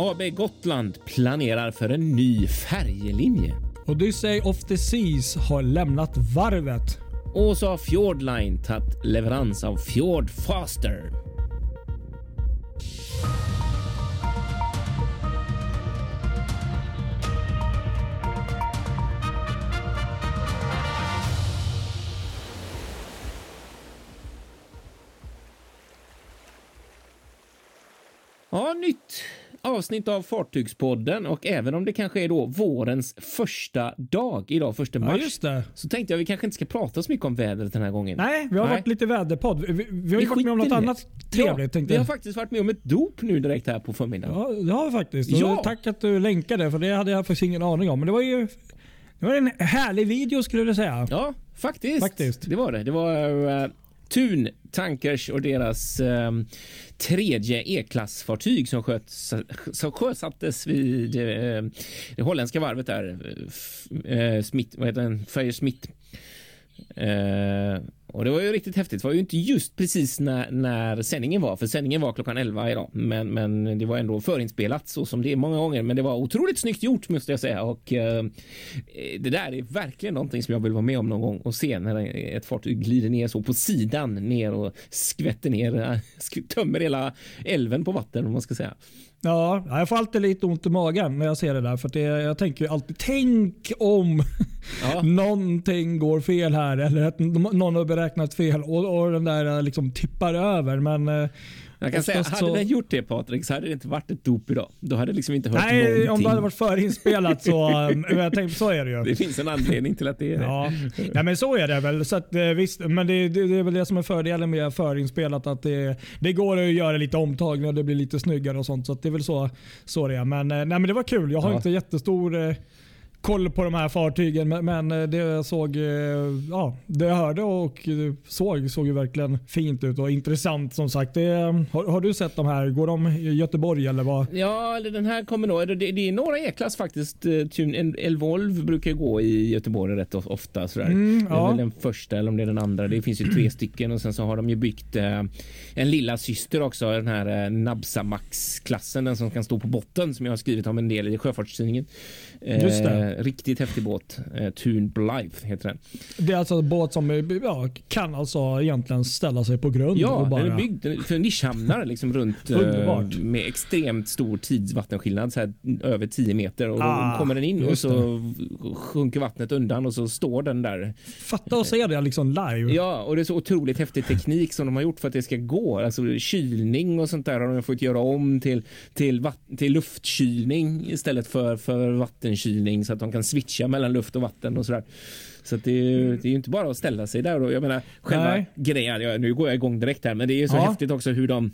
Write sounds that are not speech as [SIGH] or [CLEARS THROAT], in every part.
AB Gotland planerar för en ny färjelinje. Odyssey of the Seas har lämnat varvet. Och så har Fjordline tagit leverans av Fjord Faster. Ja, nytt avsnitt av Fartygspodden och även om det kanske är då vårens första dag idag, första Ja, mars, det. så tänkte jag vi kanske inte ska prata så mycket om vädret den här gången. Nej, vi har Nej. varit lite väderpodd. Vi, vi har ju varit med om något annat trevligt. Ja, vi har faktiskt varit med om ett dop nu direkt här på förmiddagen. Ja, det har vi faktiskt. Ja. Tack att du länkade för det hade jag faktiskt ingen aning om. Men det var ju det var en härlig video skulle du säga. Ja, faktiskt. Faktiskt. Det var det. Det var Neptun Thun Tankers och deras eh, tredje E-klassfartyg som, sköts, som sjösattes vid eh, det holländska varvet där. Eh, f- eh, Smith, vad heter den? Fire Smith. Eh, och det var ju riktigt häftigt. Det var ju inte just precis när, när sändningen var, för sändningen var klockan 11 idag, men, men det var ändå förinspelat så som det är många gånger. Men det var otroligt snyggt gjort måste jag säga och eh, det där är verkligen någonting som jag vill vara med om någon gång och se när ett fartyg glider ner så på sidan ner och skvätter ner, [LAUGHS] tömmer hela älven på vatten om man ska säga. Ja, jag får alltid lite ont i magen när jag ser det där. För det, jag tänker ju alltid, tänk om Ja. [LAUGHS] någonting går fel här eller att någon har beräknat fel och, och den där liksom tippar över. Men eh, Jag kan säga, hade så- den gjort det Patrik så hade det inte varit ett dop idag. Då hade liksom inte hört Nej, någonting. om det hade varit förinspelat så, [LAUGHS] um, jag tänkte, så är det ju. Det finns en anledning till att det är det. Ja. ja, men så är det väl. Så att, eh, visst, men det, det, det är väl det som är fördelen med förinspelat. Att det, det går att göra lite omtagningar och det blir lite snyggare och sånt. Så att det är väl så, så det är. Men, eh, nej, men det var kul. Jag har Ja. inte jättestor eh, koll på de här fartygen. Men, men eh, det jag såg, eh, ja, det jag hörde och såg såg ju verkligen fint ut och intressant som sagt. Det, eh, har, har du sett de här? Går de i Göteborg eller vad? Ja, eller den här kommer nog. Det, det är några E-klass faktiskt. En Elvolv brukar gå i Göteborg rätt of- ofta. Sådär. Mm, Det är ja. väl den första eller om det är den andra. Det finns ju tre stycken och sen så har de ju byggt en lilla syster också. Den här Nabsa Max-klassen. Den som kan stå på botten som jag har skrivit om en del i Sjöfartstidningen. Just det. Riktigt häftig båt. Eh, Thun Blythe heter den. Det är alltså en båt som eh, ja, kan alltså egentligen ställa sig på grund. Ja, och bara, den är byggd för nischhamnar liksom runt eh, med extremt stor tidsvattenskillnad, så här, över 10 meter. Och Ah, då kommer den in och så sjunker vattnet undan och så står den där. Fatta att se det liksom live. Ja, och det är så otroligt häftig teknik som de har gjort för att det ska gå. Alltså kylning och sånt där har de fått göra om till, till, till luftkylning istället för, för vattenkylning så att de kan switcha mellan luft och vatten och sådär. Så att det, är, ju- inte bara att ställa sig där. Och jag menar, själva Nej. grejen, ja, nu går jag igång direkt här, men det är ju så Ja. häftigt också hur de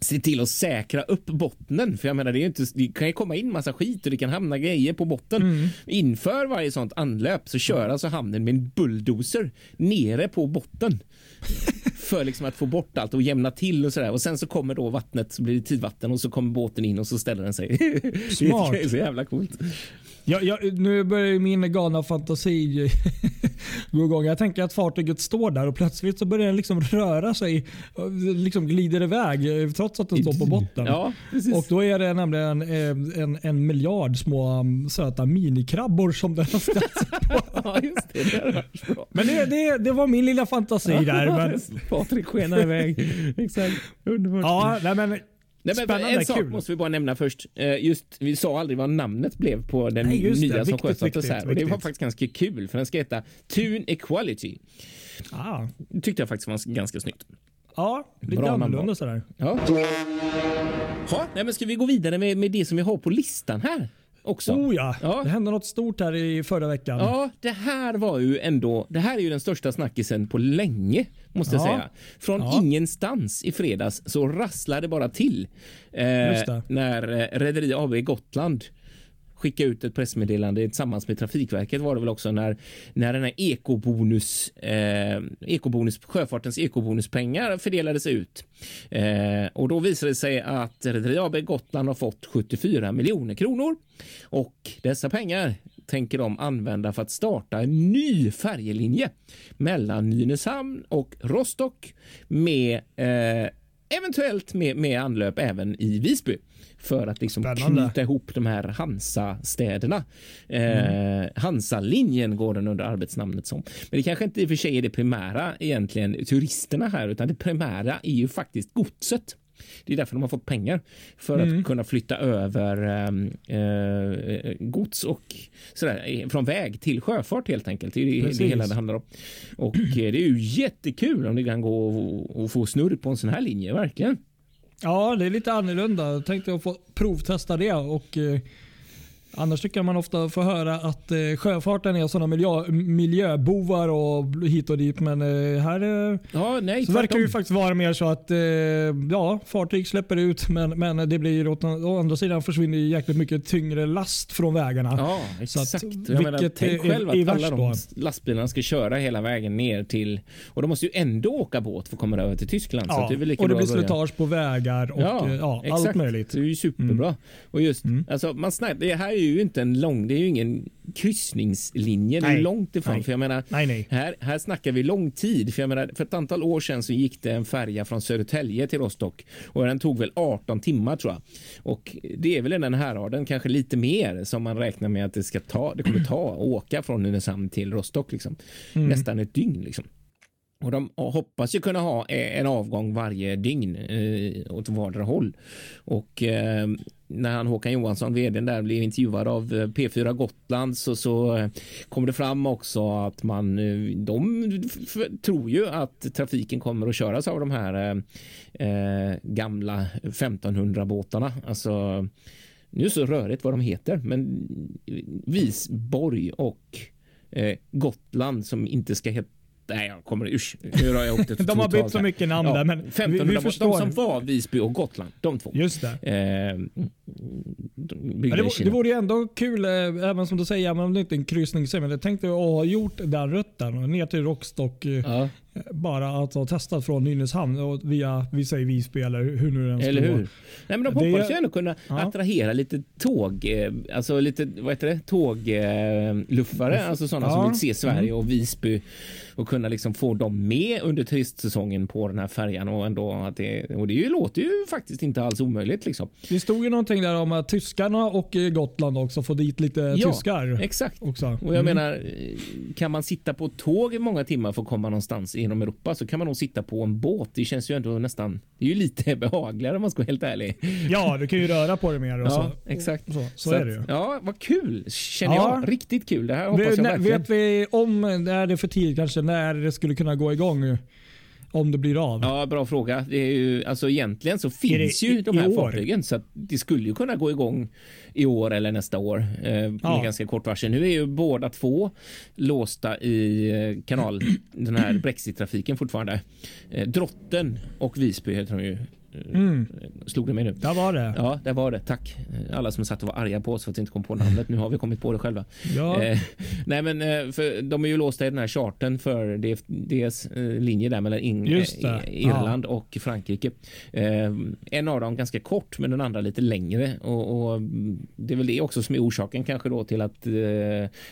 se till att säkra upp bottnen. För jag menar, det, är inte, det kan ju komma in massa skit och det kan hamna grejer på botten. Mm. Inför varje sånt anlöp så kör alltså hamnen med en bulldozer nere på botten. [LAUGHS] för liksom att få bort allt och jämna till och sådär. Och sen så kommer då vattnet, så blir det tidvatten och så kommer båten in och så ställer den sig. [LAUGHS] Smart. Det är så jävla coolt. Jag, jag, nu börjar min galna fantasi [LAUGHS] gå igång. Jag tänker att fartyget står där och plötsligt så börjar den liksom röra sig. Liksom glider iväg trots att den står på botten. Ja. Och då är det nämligen eh, en, en miljard små um, söta minikrabbor som den har ställt sig på. [LAUGHS] ja, just det. Det. Men det, det, det var min lilla fantasi där. [LAUGHS] Men, Patrik skenar iväg. Exakt. Underbart. ja, nej, men, Nej, men Spännande, en sak kul. måste vi bara nämna först. Eh, Just, vi sa aldrig vad namnet blev på den Nej, just det. nya som sjösattes här. Och det var faktiskt ganska kul för den ska heta Tune Equality. ah, Det tyckte jag faktiskt var ganska snyggt. ja, lite Bra annorlunda sådär. Ja. Ha, nej, men ska vi gå vidare med, med det som vi har på listan här också? Oh ja. Ja. det hände något stort här i förra veckan. Ja, det här var ju ändå. Det här är ju den största snackisen på länge måste jag Ja. säga. Från Ja. ingenstans i fredags så rasslade det bara till eh, när eh, Rederi AB Gotland skicka ut ett pressmeddelande tillsammans med Trafikverket var det väl också när, när den här ekobonus, eh, ekobonus, sjöfartens ekobonuspengar fördelades ut. Eh, och då visade det sig att Rederi AB Gotland har fått 74 miljoner kronor och dessa pengar tänker de använda för att starta en ny färjelinje mellan Nynäshamn och Rostock med eh, eventuellt med, med anlöp även i Visby för att liksom knyta ihop de här Hansa-städerna. Mm. Eh, Hansa-linjen går den under arbetsnamnet som. Men det kanske inte i och för sig är det primära egentligen turisterna här, utan det primära är ju faktiskt godset. Det är därför de har fått pengar för mm. att kunna flytta över ehm, eh, gods och sådär från väg till sjöfart helt enkelt. Det är Precis. det hela det handlar om. Och eh, det är ju jättekul om det kan gå och få snurr på en sån här linje, verkligen. Ja, det är lite annorlunda. Jag tänkte få provtesta det och eh, Annars tycker man ofta få höra att eh, sjöfarten är sådana miljö, miljöbovar och hit och dit. Men eh, här eh, ja, nej, så verkar det faktiskt vara mer så att eh, ja, fartyg släpper ut men, men det blir åt, å andra sidan försvinner jäkligt mycket tyngre last från vägarna. Ja, exakt. Att, jag menar, tänk själv att alla de lastbilarna ska köra hela vägen ner till och de måste ju ändå åka båt för att komma över till Tyskland. Ja, så det och det blir slitage på vägar och ja, eh, ja, allt möjligt. Det är ju superbra. Mm. Och just, mm. alltså, man snackar, det här är ju inte en lång, det är ju ingen kryssningslinje. Det är långt ifrån. Nej. För jag menar, nej, nej. Här, här snackar vi lång tid. För, jag menar, för ett antal år sedan så gick det en färja från Södertälje till Rostock och den tog väl 18 timmar tror jag. Och det är väl den här har den kanske lite mer som man räknar med att det ska ta. Det kommer ta att åka från Nynäshamn till Rostock liksom. Mm. Nästan ett dygn liksom. Och de hoppas ju kunna ha e, en avgång varje dygn eh, åt vardera håll. Och eh, när han Håkan Johansson, vdn där, blev intervjuad av eh, P4 Gotland så, så eh, kom det fram också att man, eh, de tror ju att trafiken kommer att köras av de här eh, gamla 1500 båtarna. Alltså, nu är det så rörigt vad de heter, men Visborg och eh, Gotland som inte ska heta Nej, jag kommer usch. Nu har jag åkt [LAUGHS] De har bytt så mycket namn ja, där. Men 1500, vi, vi förstår. De som var Visby och Gotland, de två. Just det. Eh, det, det vore ju ändå kul, eh, även som du säger, även om det inte är en kryssning. Men jag tänkte att ha gjort den rutten ner till Rockstock. Eh, ja. Bara att ha testat från Nynäshamn och via vi säger Visby eller hur nu den Eller hur? Nej, men de hoppas ju ändå kunna ja. attrahera lite tåg, eh, alltså lite vad heter det, tågluffare, alltså sådana ja. som vill se Sverige mm. och Visby och kunna liksom få dem med under turistsäsongen på den här färjan och ändå att det och det låter ju faktiskt inte alls omöjligt liksom. Det stod ju någonting där om att tyskarna och Gotland också får dit lite ja, tyskar. Exakt. Också. Och jag mm. menar, kan man sitta på tåg i många timmar för att komma någonstans inom Europa så kan man nog sitta på en båt. Det känns ju ändå nästan, det är ju lite [LAUGHS] behagligare om man ska vara helt ärlig. Ja, du kan ju röra på dig mer. Och ja, så. exakt. Så, så, så är det ju. Ja, vad kul känner ja. jag. Riktigt kul. Det här hoppas vi, jag verkligen. Vet vi om, är det för tidigt kanske, när det skulle kunna gå igång? Om det blir av? Ja, bra fråga. Det är ju, alltså egentligen så finns det, ju de här fartygen så att det skulle ju kunna gå igång i år eller nästa år eh, med ja. ganska kort varsel. Nu är ju båda två låsta i eh, kanal, den här [CLEARS THROAT] Brexit-trafiken fortfarande. Eh, Drotten och Visby heter de ju Mm. Slog det mig nu? Där var det. Ja, där var det. Tack alla som satt och var arga på oss för att vi inte kom på namnet. Nu har vi kommit på det själva. Ja. Eh, [LAUGHS] nej, men eh, för de är ju låsta i den här charten för deras eh, linje där mellan in, eh, Irland ja. och Frankrike. Eh, en av dem ganska kort, men den andra lite längre och, och, det är väl det också som är orsaken kanske då till att eh,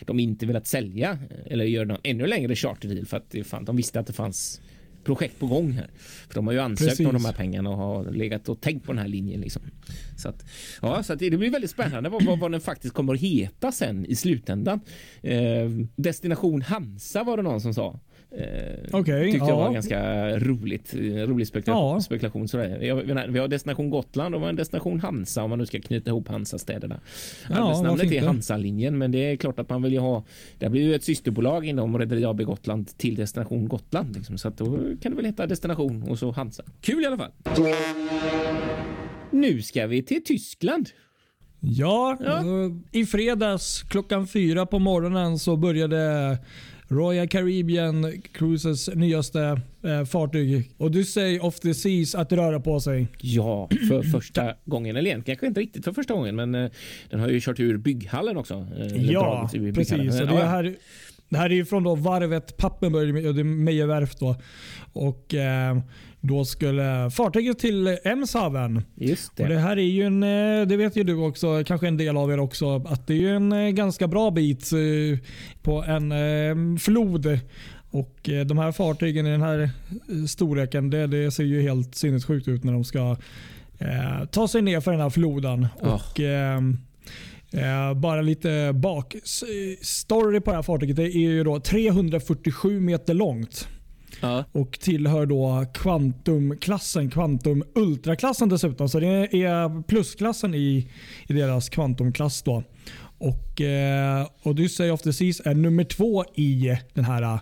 de inte velat sälja eller göra någon ännu längre charterdeal för att fan, de visste att det fanns projekt på gång här. För de har ju ansökt Precis. om de här pengarna och har legat och tänkt på den här linjen. Liksom. Så, att, ja, så att det blir väldigt spännande vad, vad, vad den faktiskt kommer att heta sen i slutändan. Eh, Destination Hansa var det någon som sa. Eh, okay, tyckte ja. jag var ganska roligt. Rolig spekula ja. spekulation. Sådär. Vi har Destination Gotland och en Destination Hansa om man nu ska knyta ihop Hansa-städerna. Ja, Arbetsnamnet är Hansa-linjen men det är klart att man vill ju ha. Det blir ju ett systerbolag inom Rederi AB Gotland till Destination Gotland. Liksom, så att då kan det väl heta Destination och så Hansa. Kul i alla fall. Nu ska vi till Tyskland. Ja, ja. i fredags klockan fyra på morgonen så började Royal Caribbean Cruises nyaste eh, fartyg Odyssey of the Seas att röra på sig. Ja, för första gången. Eller egentligen kanske inte riktigt för första gången, men eh, den har ju kört ur bygghallen också. Eh, ja, precis. Och det är här det här är ju från då varvet Pappenburg Mejerwerf. Då. Och, eh, då skulle fartyget till Emshaven. Just det. Och det här är ju en, eh, det vet ju du också, kanske en del av er också, att det är en eh, ganska bra bit eh, på en flod. Och De här fartygen i den här storleken, det, det ser ju helt sinnessjukt ut när de ska eh, ta sig ner för den här floden. Oh. Och, eh, Eh, bara lite bakstory på det här fartyget. Det är ju då 347 meter långt. Ja. Och tillhör då kvantumklassen, kvantum ultraklassen dessutom. Så det är plusklassen i, i deras kvantumklass. Då. Och eh, Odyssey of the Seas är nummer två i den här uh,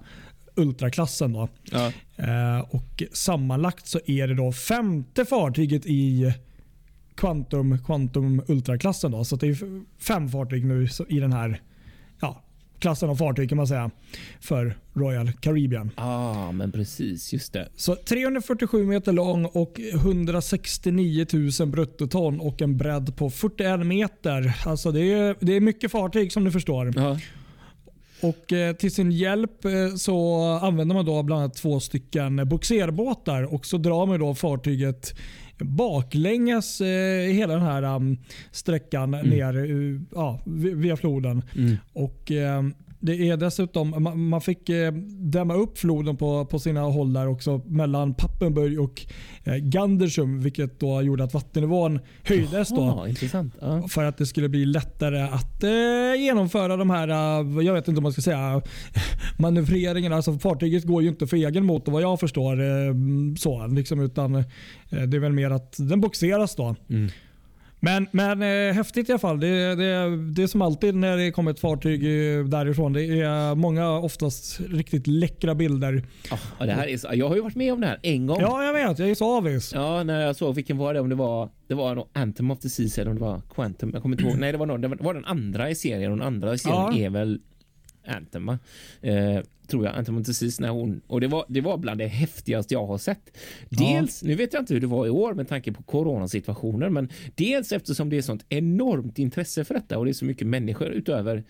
ultraklassen. Då. Ja. Eh, och Sammanlagt så är det då femte fartyget i Quantum, Quantum Ultra-klassen. Då. Så det är fem fartyg nu i den här ja, klassen av fartyg kan man säga för Royal Caribbean. ah, men precis. Just det. Så 347 meter lång och 169 000 bruttoton och en bredd på 41 meter. Alltså det är, det är mycket fartyg som du förstår. Ah. Och eh, Till sin hjälp eh, så använder man då bland annat två stycken boxerbåtar och så drar man då fartyget baklänges eh, hela den här um, sträckan mm. ner uh, ja, via floden. Mm. Och eh, det är dessutom, man, fick eh, dämma upp floden på, på sina håll där också mellan Pappenburg och eh, Gandersum vilket då gjorde att vattennivån höjdes. då, intressant. Ja. För att det skulle bli lättare att eh, genomföra de här, eh, jag vet inte om man ska säga, [LAUGHS] manövreringarna. Alltså fartyget går ju inte för egen motor vad jag förstår. Eh, så, liksom, utan eh, Det är väl mer att den boxeras. då. Mm. Men, men eh, häftigt i alla fall. Det, det, det är som alltid när det kommer ett fartyg eh, därifrån. Det är många oftast riktigt läckra bilder. Oh, det här är, jag har ju varit med om det här en gång. Ja, jag vet. Jag är så avis. Ja, när jag såg vilken var det? Om det var, det var Anthem of the Seas eller om det var Quantum. Jag kommer inte ihåg. Nej, det var, någon, det var den andra i serien den andra i serien ja. är väl Anthem. Va? Eh, tror jag, inte precis när hon och det var. Det var bland det häftigaste jag har sett. Dels, ja. nu vet jag inte hur det var i år med tanke på coronasituationer, men dels eftersom det är sånt enormt intresse för detta och det är så mycket människor utöver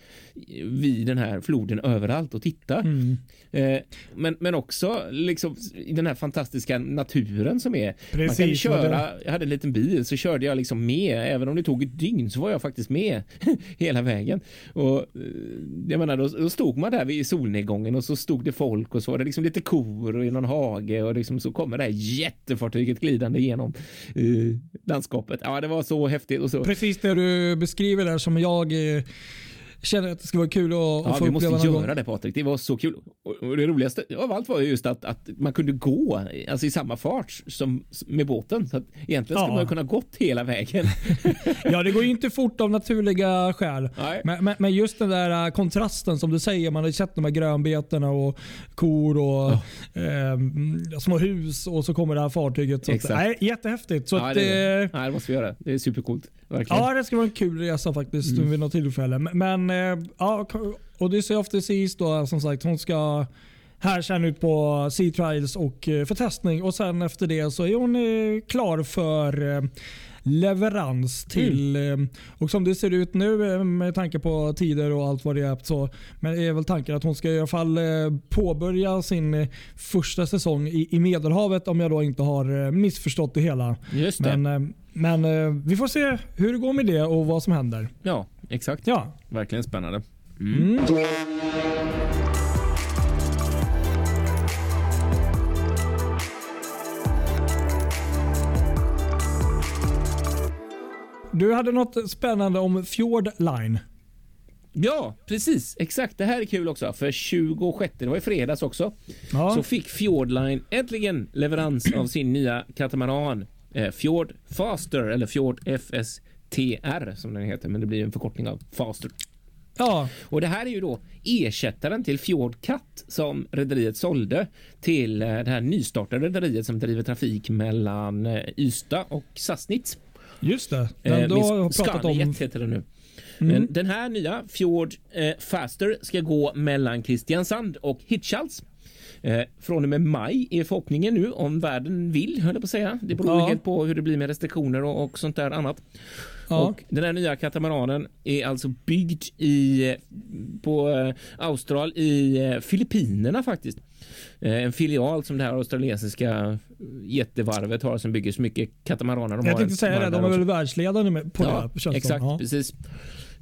vid den här floden överallt och titta. Mm. Eh, men, men också liksom den här fantastiska naturen som är. Precis, Man kan köra. Jag hade en liten bil så körde jag liksom med. Även om det tog ett dygn så var jag faktiskt med [LAUGHS] hela vägen. Och eh, jag menar, då, då stod man där vid solnedgången och så så stod det folk och så var det liksom lite kor i någon hage och liksom så kommer det här jättefartyget glidande genom eh, landskapet. Ja, det var så häftigt och så. Precis det du beskriver där som jag eh, känner att det skulle vara kul att, ja, att få uppleva Vi måste göra gång. det Patrik. Det var så kul. Och det roligaste av allt var just att, att man kunde gå alltså i samma fart som med båten. Så att egentligen skulle ja. man kunna gått hela vägen. [LAUGHS] ja, det går ju inte fort av naturliga skäl. Men, men, men, just den där äh, kontrasten som du säger. Man har sett de här grönbetena och kor och ja. eh, små hus och så kommer det här fartyget. Så Exakt. Att, nej, jättehäftigt. Så ja, att, det, nej, det måste vi göra. Det är supercoolt. Verkligen. Ja, det ska vara en kul resa faktiskt mm. vid något tillfälle. Men eh, ja, Odyssey of the Seas då som sagt, hon ska här sen ut på Sea Trials och eh, för testning och sen efter det så är hon eh, klar för leverans till. Mm. Och som det ser ut nu med tanke på tider och allt vad det är så men är väl tanken att hon ska i alla fall påbörja sin första säsong i, i Medelhavet om jag då inte har missförstått det hela. Just det. Men, men vi får se hur det går med det och vad som händer. Ja, exakt. Ja. Verkligen spännande. Mm. Mm. Du hade något spännande om Fjord Line. Ja, precis. Exakt. Det här är kul också. För 26, det var i fredags också, ja. så fick Fjordline äntligen leverans av sin nya katamaran eh, Fjord Faster eller Fjord FSTR som den heter, men det blir en förkortning av Faster. Ja. Och det här är ju då ersättaren till Fjord Cut som rederiet sålde till eh, det här nystartade rederiet som driver trafik mellan eh, Ystad och Sassnitz. Just det. Den då har pratat om... heter det nu. Mm. Den här nya Fjord eh, Faster ska gå mellan Kristiansand och Hirtshals Eh, från och med maj är förhoppningen nu om världen vill, höll jag på att säga. Det beror Ja. helt på hur det blir med restriktioner och, och sånt där annat. Ja. Och den här nya katamaranen är alltså byggd i, på eh, Austral i eh, Filippinerna faktiskt. En filial som det här australiensiska jättevarvet har som bygger så mycket katamaraner de Jag har. tänkte säga det, de är väl världsledande med- på ja, det? Exakt. Ja. precis.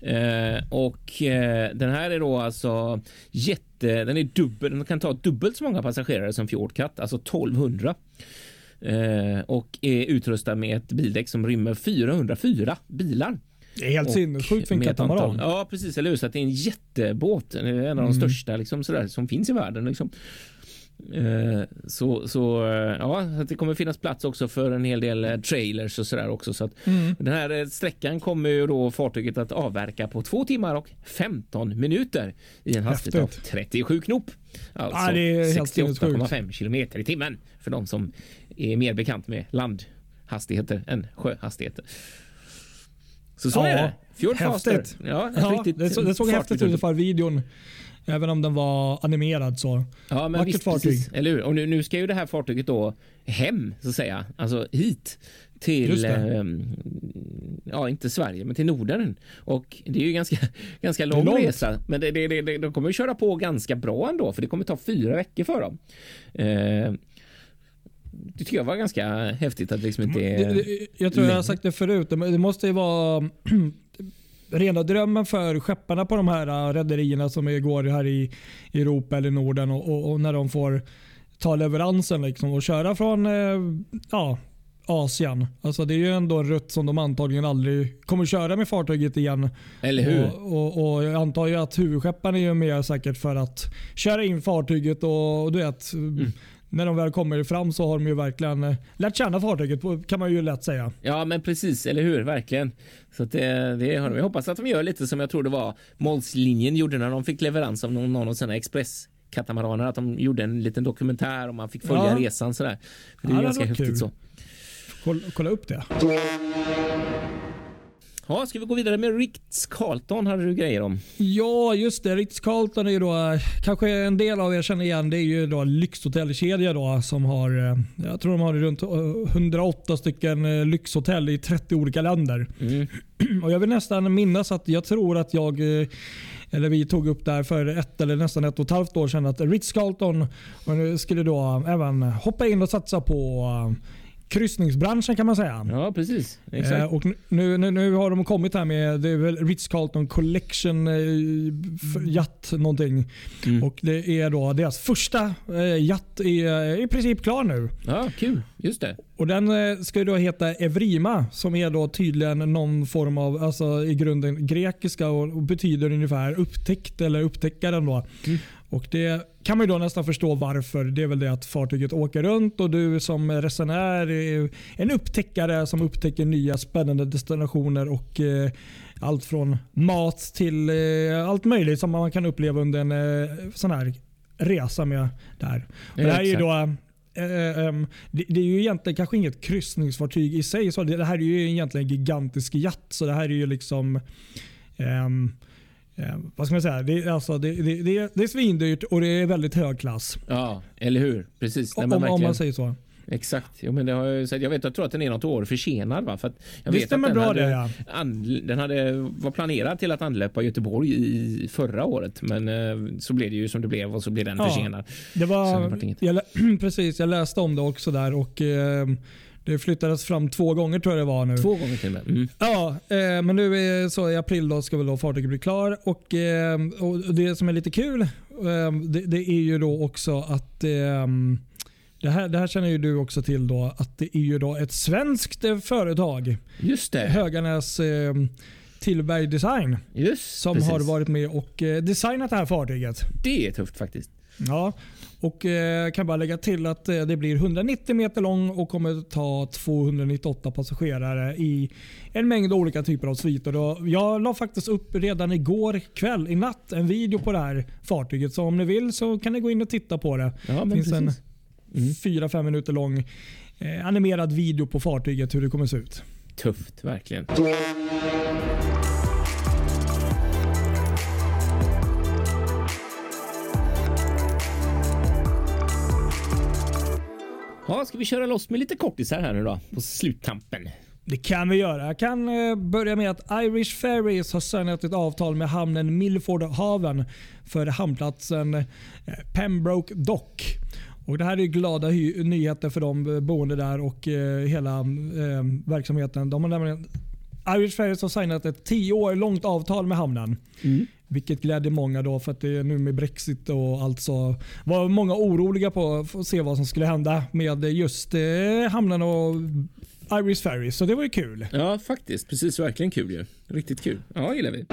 Eh, och eh, den här är då alltså jätte, den är dubbel, den kan ta dubbelt så många passagerare som Fjordkatt, alltså 1200. Eh, och är utrustad med ett bildäck som rymmer 404 bilar. Det är helt sinnessjukt för en katamaran. Ja, precis. Eller hur? Så att det är en jättebåt. En av de Mm. största liksom, sådär, som finns i världen. Liksom. Eh, Så, så eh, ja, det kommer finnas plats också för en hel del eh, trailers och sådär också. Så att Mm. den här sträckan kommer ju då fartyget att avverka på två timmar och 15 minuter i en hastighet av Häftigt. 37 knop. Alltså helt 68,5 kilometer i timmen för de som är mer bekant med landhastigheter än sjöhastigheter. Så så Ja, är det. Fjordfaster. häftigt. Ja, Ja, riktigt det, så, det såg häftigt ut ungefär videon. Även om den var animerad så. Ja, men Vackert visst, fartyg. Precis, eller hur? Och nu, nu ska ju det här fartyget då hem, så att säga. Alltså hit till, ehm, ja inte Sverige, men till Norden. Och det är ju ganska, [LAUGHS] ganska lång långt. resa. Men det, det, det, de kommer ju köra på ganska bra ändå, för det kommer ta fyra veckor för dem. Eh, det tycker jag var ganska häftigt att liksom inte Det, det, jag tror jag har sagt det förut. Det, måste ju vara [CLEARS THROAT] rena drömmen för skepparna på de här äh, rederierna som går här i Europa eller Norden och, och, och när de får ta leveransen liksom och köra från eh, ja, Asien. Alltså det är ju ändå en rutt som de antagligen aldrig kommer köra med fartyget igen. Eller hur? Och, och, och jag antar ju att huvudskepparna är ju med säkert för att köra in fartyget och, och du vet, Mm. När de väl kommer fram så har de ju verkligen eh, lärt känna fartyget kan man ju lätt säga. Ja, men precis, eller hur? Verkligen. Så att det, det har de. Jag hoppas att de gör lite som jag tror det var Målslinjen gjorde när de fick leverans av någon, någon av sina expresskatamaraner. Att de gjorde en liten dokumentär och man fick följa Ja. resan sådär. För det är Ja, ganska häftigt kul. så. Kolla, kolla upp det. Ja, ska vi gå vidare med Ritz Carlton hade du grejer om. Ja, just det. Ritz-Carlton är ju då, eh, kanske en del av er känner igen, det är ju då lyxhotellkedja då som har, eh, jag tror de har runt eh, 108 stycken eh, lyxhotell i 30 olika länder. Mm. [CLEARS THROAT] Och jag vill nästan minnas att jag tror att jag eller vi tog upp där för ett eller nästan ett och ett halvt år sedan att Ritz-Carlton skulle då även hoppa in och satsa på kryssningsbranschen kan man säga. Ja, precis. Eh, Exakt. och nu, nu, nu har de kommit här med det är väl Ritz-Carlton Collection eh, f- Yacht någonting. Mm. Och det är då deras första eh, yacht är eh, i princip klar nu. Ja, kul. Just det. Och Den eh, ska då heta Evrima som är då tydligen någon form av, alltså i grunden grekiska och, och betyder ungefär upptäckt eller upptäckaren. Då. Mm. Och Det kan man ju då nästan förstå varför. Det är väl det att fartyget åker runt och du som resenär är en upptäckare som upptäcker nya spännande destinationer och eh, allt från mat till eh, allt möjligt som man kan uppleva under en eh, sån här resa med där. Och det här är då Eh, ehm, det, det är ju egentligen kanske inget kryssningsfartyg i sig. Så det, här är ju egentligen en gigantisk jatt. Så det här är ju liksom... ehm, ehm, vad ska man säga? Det, är- alltså, det, det, det, är- det är svindyrt och det är väldigt hög klass. Ja, eller hur? Precis. Om, men om man säger så. Exakt. Jo, men det har jag, jag vet, jag tror att den är något år försenad. Va? För att jag Det vet stämmer att den bra hade, det ja. an, den hade, var planerad till att anlöpa Göteborg i förra året. Men eh, så blev det ju som det blev och så blev den Ja. försenad. Det var, jag, [CLEARS THROAT] precis, jag läste om det också där och ehm, det flyttades fram två gånger tror jag det var nu. Två gånger till och med. Mm. Ja, eh, men nu är, så i april då ska väl då fartyget bli klar. Och, eh, och Det som är lite kul eh, det, det är ju då också att eh, det, här, det här känner ju du också till då att det är ju då ett svenskt eh, företag, Just det. Höganäs eh, Tillberg Design, Just som precis. har varit med och designat det här fartyget. Det är tufft faktiskt. Ja, och eh, kan bara lägga till att eh, det blir 190 meter lång och kommer ta 298 passagerare i en mängd olika typer av sviter. Och jag la faktiskt upp redan igår kväll, i natt, en video på det här fartyget. Så om ni vill så kan ni gå in och titta på det. Ja, Det finns en precis. Mm. 4-5 minuter lång eh, animerad video på fartyget hur det kommer se ut. Tufft, verkligen. Ja, ska vi köra loss med lite kortisar här nu då på sluttampen? Det kan vi göra. Jag kan eh, börja med att Irish Ferries har signat ett avtal med hamnen Milford Haven för hamnplatsen eh, Pembroke Dock. Och det här är glada nyheter för de boende där och eh, hela verksamheten. De har nämligen, Irish Ferries har signat ett tio år långt avtal med hamnen. Mm. Vilket glädjer många då för att det är nu med Brexit och allt så var många oroliga på att se vad som skulle hända med just eh, hamnen och Irish Ferries. Så det var ju kul. Ja, faktiskt. Precis, verkligen kul ju. Riktigt kul. Ja, gillar vi.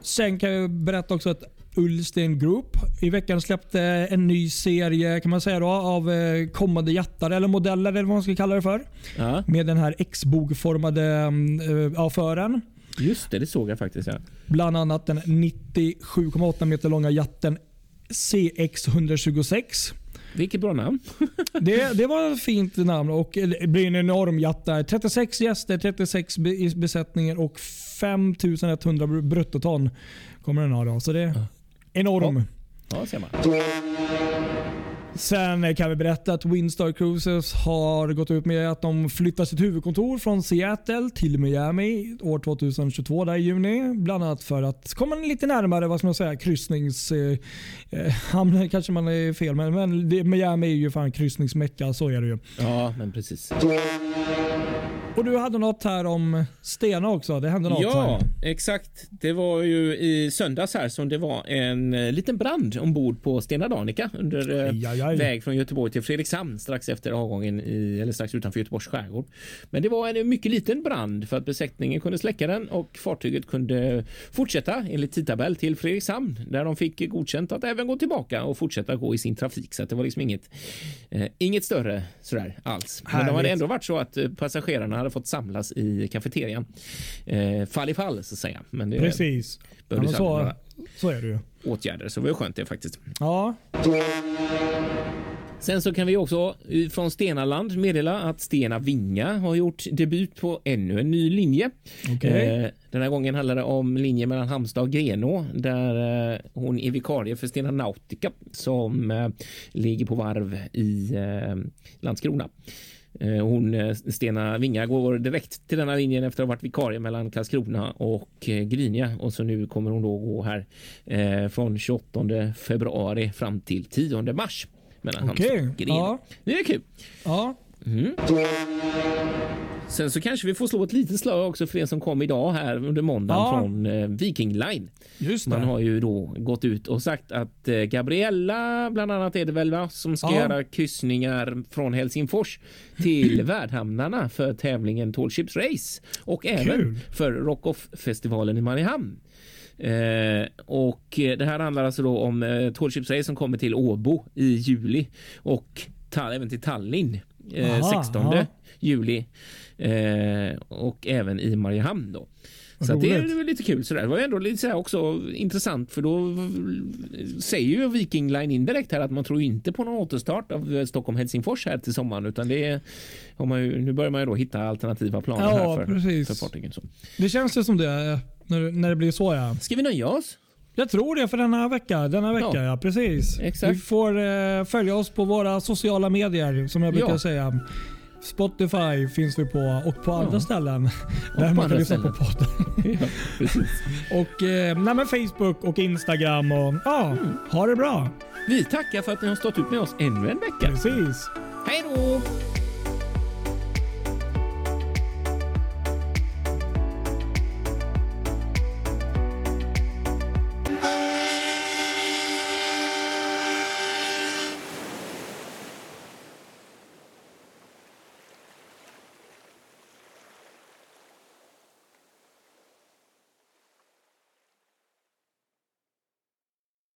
Sen kan jag berätta också att Ullsten Group i veckan släppte en ny serie kan man säga då, av eh, kommande jättar eller modeller eller vad man ska kalla det för. Ja. Med den här X-bogformade äh, fören. Just det, det såg jag faktiskt. Ja. Bland annat den 97,8 meter långa jatten CX126. Vilket bra namn. [LAUGHS] det, det var ett fint namn och det blir en enorm jatt där. 36 gäster, 36 i besättningen och 5100 bruttoton kommer den ha. Då. Så det är enorm. Ja, ja ser man. Sen kan vi berätta att Windstar Cruises har gått ut med att de flyttar sitt huvudkontor från Seattle till Miami år 2022 där i juni. Bland annat för att komma lite närmare vad ska man säga, kryssningshamnen. Eh, [LAUGHS] kanske man är fel men, men det, Miami är ju fan kryssningsmecka. Så är det ju. Ja, men precis. Och du hade något här om Stena också. Det hände något Ja, här. exakt. Det var ju i söndags här som det var en eh, liten brand ombord på Stena Danica under eh, aj, aj, aj. väg från Göteborg till Fredrikshamn strax efter avgången i, eller strax utanför Göteborgs skärgård. Men det var en mycket liten brand för att besättningen kunde släcka den och fartyget kunde fortsätta enligt tidtabell till Fredrikshamn där de fick godkänt att även gå tillbaka och fortsätta gå i sin trafik. Så det var liksom inget, eh, inget större sådär alls. Men det hade ändå varit så att eh, passagerarna hade fått samlas i kafeterian. Eh, fall i fall så att säga. Men det Precis. Ja, så, så är det ju. Åtgärder, så det var skönt det faktiskt. Ja. Sen så kan vi också från Stenaland meddela att Stena Vinga har gjort debut på ännu en ny linje. Okay. Eh, den här gången handlar det om linjen mellan Halmstad och Grenå där eh, hon är vikarie för Stena Nautica som eh, ligger på varv i Landskrona. Eh, hon, eh, Stena Vinga, går direkt till denna linjen efter att ha varit vikarie mellan Karlskrona och eh, Grinja och så nu kommer hon då gå här från 28 februari fram till 10 mars mellan okay. Halmstad och Grinja. Ja. Det är kul. Ja. Mm. Sen så kanske vi får slå ett litet slag också för det som kom idag här under måndagen ja. från eh, Viking Line. Just Man har ju då gått ut och sagt att eh, Gabriella bland annat är det väl va, som ska ja. göra kryssningar från Helsingfors till [CLEARS THROAT] värdhamnarna för tävlingen Tall Ships Race och även Kul. för Rockoff festivalen i Mariehamn. Eh, och det här handlar alltså då om eh, Tall Ships Race som kommer till Åbo i juli och även till Tallinn eh, aha, 16 aha. Juli eh, och även i Mariehamn. Då. Så det är lite kul. Så det var ändå lite så också intressant för då säger ju Viking Line indirekt här att man tror inte på någon återstart av Stockholm Helsingfors här till sommaren utan det är, har man ju, nu börjar man ju då hitta alternativa planer ja, här för, precis. för fartygen. Så. Det känns ju som det när, när det blir så ja. Ska vi nöja oss? Jag tror det för denna vecka. Denna vecka ja, ja precis. Exakt. Vi får eh, följa oss på våra sociala medier som jag brukar ja. säga. Spotify finns vi på och på andra ställen och där man kan lyssna på podden. [LAUGHS] ja, och eh, nej, Facebook och Instagram och ja, mm. ha det bra. Vi tackar för att ni har stått ut med oss ännu en vecka. Precis. Hej då!